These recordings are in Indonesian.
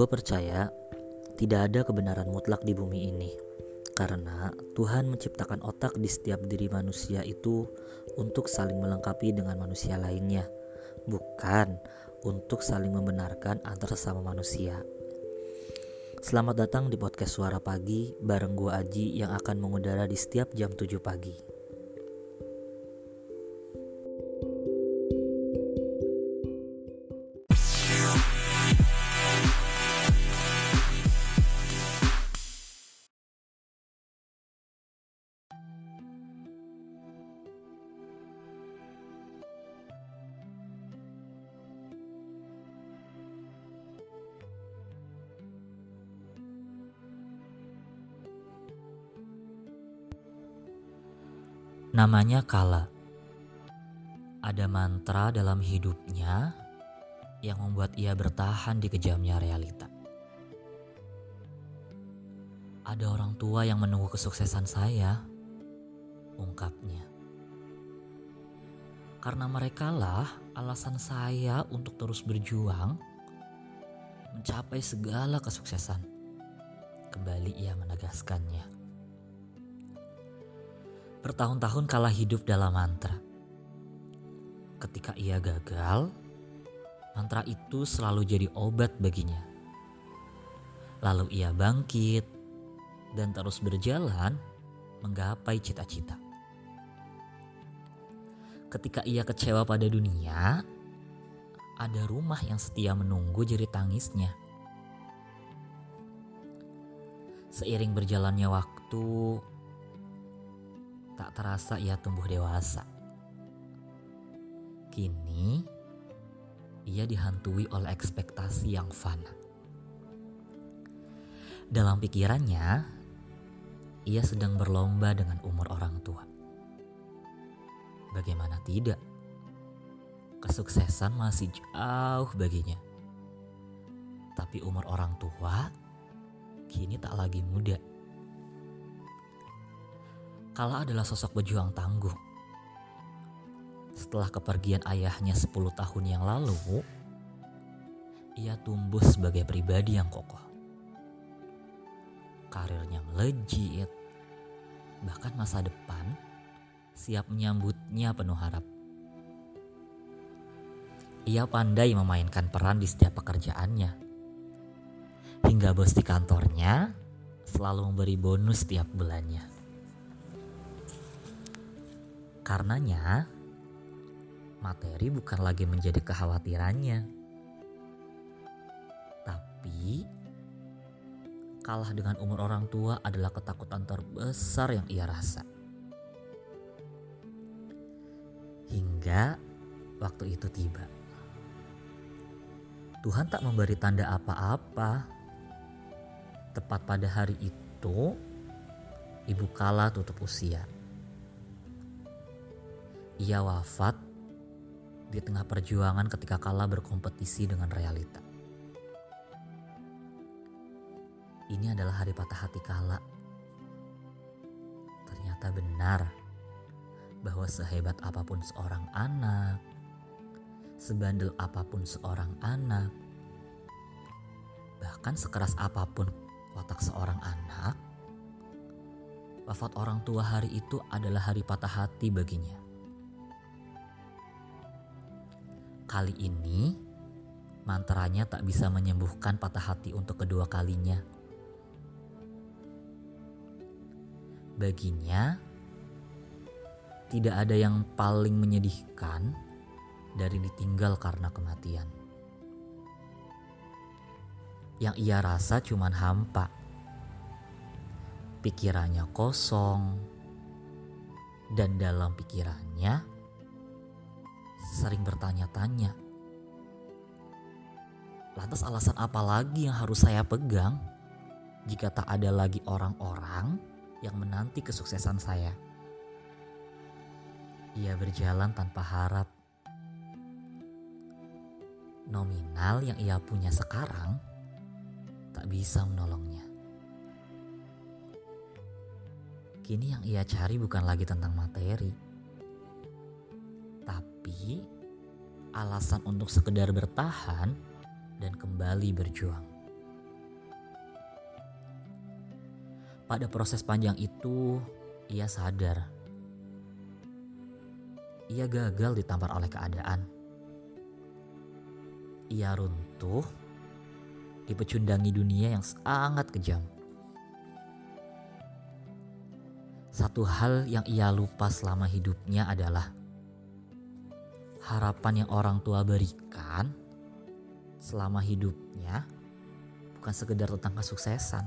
Gue percaya tidak ada kebenaran mutlak di bumi ini, karena Tuhan menciptakan otak di setiap diri manusia itu untuk saling melengkapi dengan manusia lainnya, bukan untuk saling membenarkan antar sesama manusia. Selamat datang di podcast Suara Pagi bareng gue Aji yang akan mengudara di setiap jam 7 pagi. Namanya Kala. Ada mantra dalam hidupnya yang membuat ia bertahan di kejamnya realita. Ada orang tua yang menunggu kesuksesan saya, ungkapnya. Karena mereka lah alasan saya untuk terus berjuang mencapai segala kesuksesan. Kembali ia menegaskannya. Bertahun-tahun kalah hidup dalam mantra. Ketika ia gagal, mantra itu selalu jadi obat baginya. Lalu ia bangkit dan terus berjalan menggapai cita-cita. Ketika ia kecewa pada dunia, ada rumah yang setia menunggu jeri tangisnya. Seiring berjalannya waktu, tak terasa ia tumbuh dewasa. Kini, ia dihantui oleh ekspektasi yang fana. Dalam pikirannya, ia sedang berlomba dengan umur orang tua. Bagaimana tidak? Kesuksesan masih jauh baginya. Tapi umur orang tua kini tak lagi muda. Kala adalah sosok pejuang tangguh. Setelah kepergian ayahnya 10 tahun yang lalu, ia tumbuh sebagai pribadi yang kokoh. Karirnya melejit, bahkan masa depan siap menyambutnya penuh harap. Ia pandai memainkan peran di setiap pekerjaannya. Hingga bos di kantornya selalu memberi bonus setiap bulannya. Karenanya, materi bukan lagi menjadi kekhawatirannya. Tapi, kalah dengan umur orang tua adalah ketakutan terbesar yang ia rasa. Hingga waktu itu tiba. Tuhan tak memberi tanda apa-apa. Tepat pada hari itu, ibu Kala tutup usia. Ia wafat di tengah perjuangan ketika kala berkompetisi dengan realita. Ini adalah hari patah hati kala. Ternyata benar bahwa sehebat apa pun seorang anak, sebandel apa pun seorang anak, bahkan sekeras apa pun watak seorang anak, wafat orang tua hari itu adalah hari patah hati baginya. Kali ini, mantranya tak bisa menyembuhkan patah hati untuk kedua kalinya. Baginya, tidak ada yang paling menyedihkan dari ditinggal karena kematian. Yang ia rasa cuma hampa. Pikirannya kosong, dan dalam pikirannya sering bertanya-tanya. Lantas alasan apa lagi yang harus saya pegang jika tak ada lagi orang-orang yang menanti kesuksesan saya? Ia berjalan tanpa harap. Nominal yang ia punya sekarang tak bisa menolongnya. Kini yang ia cari bukan lagi tentang materi, tapi alasan untuk sekedar bertahan dan kembali berjuang. Pada proses panjang itu, ia sadar ia gagal ditampar oleh keadaan. Ia runtuh, dipecundangi dunia yang sangat kejam. Satu hal yang ia lupa selama hidupnya adalah harapan yang orang tua berikan selama hidupnya bukan sekedar tentang kesuksesan.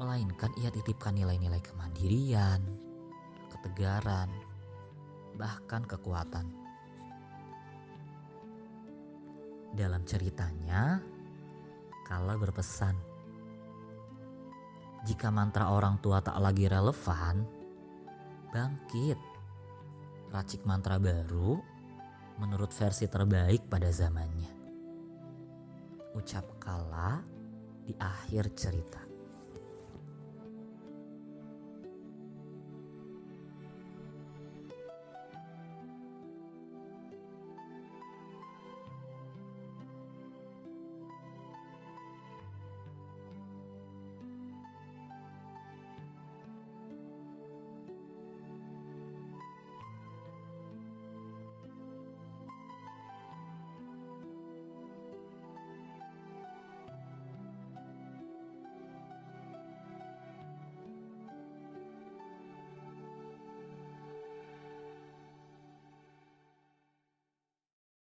Melainkan ia titipkan nilai-nilai kemandirian, ketegaran, bahkan kekuatan. Dalam ceritanya, Kala berpesan, jika mantra orang tua tak lagi relevan, bangkit. Racik mantra baru menurut versi terbaik pada zamannya. Ucap Kala di akhir cerita.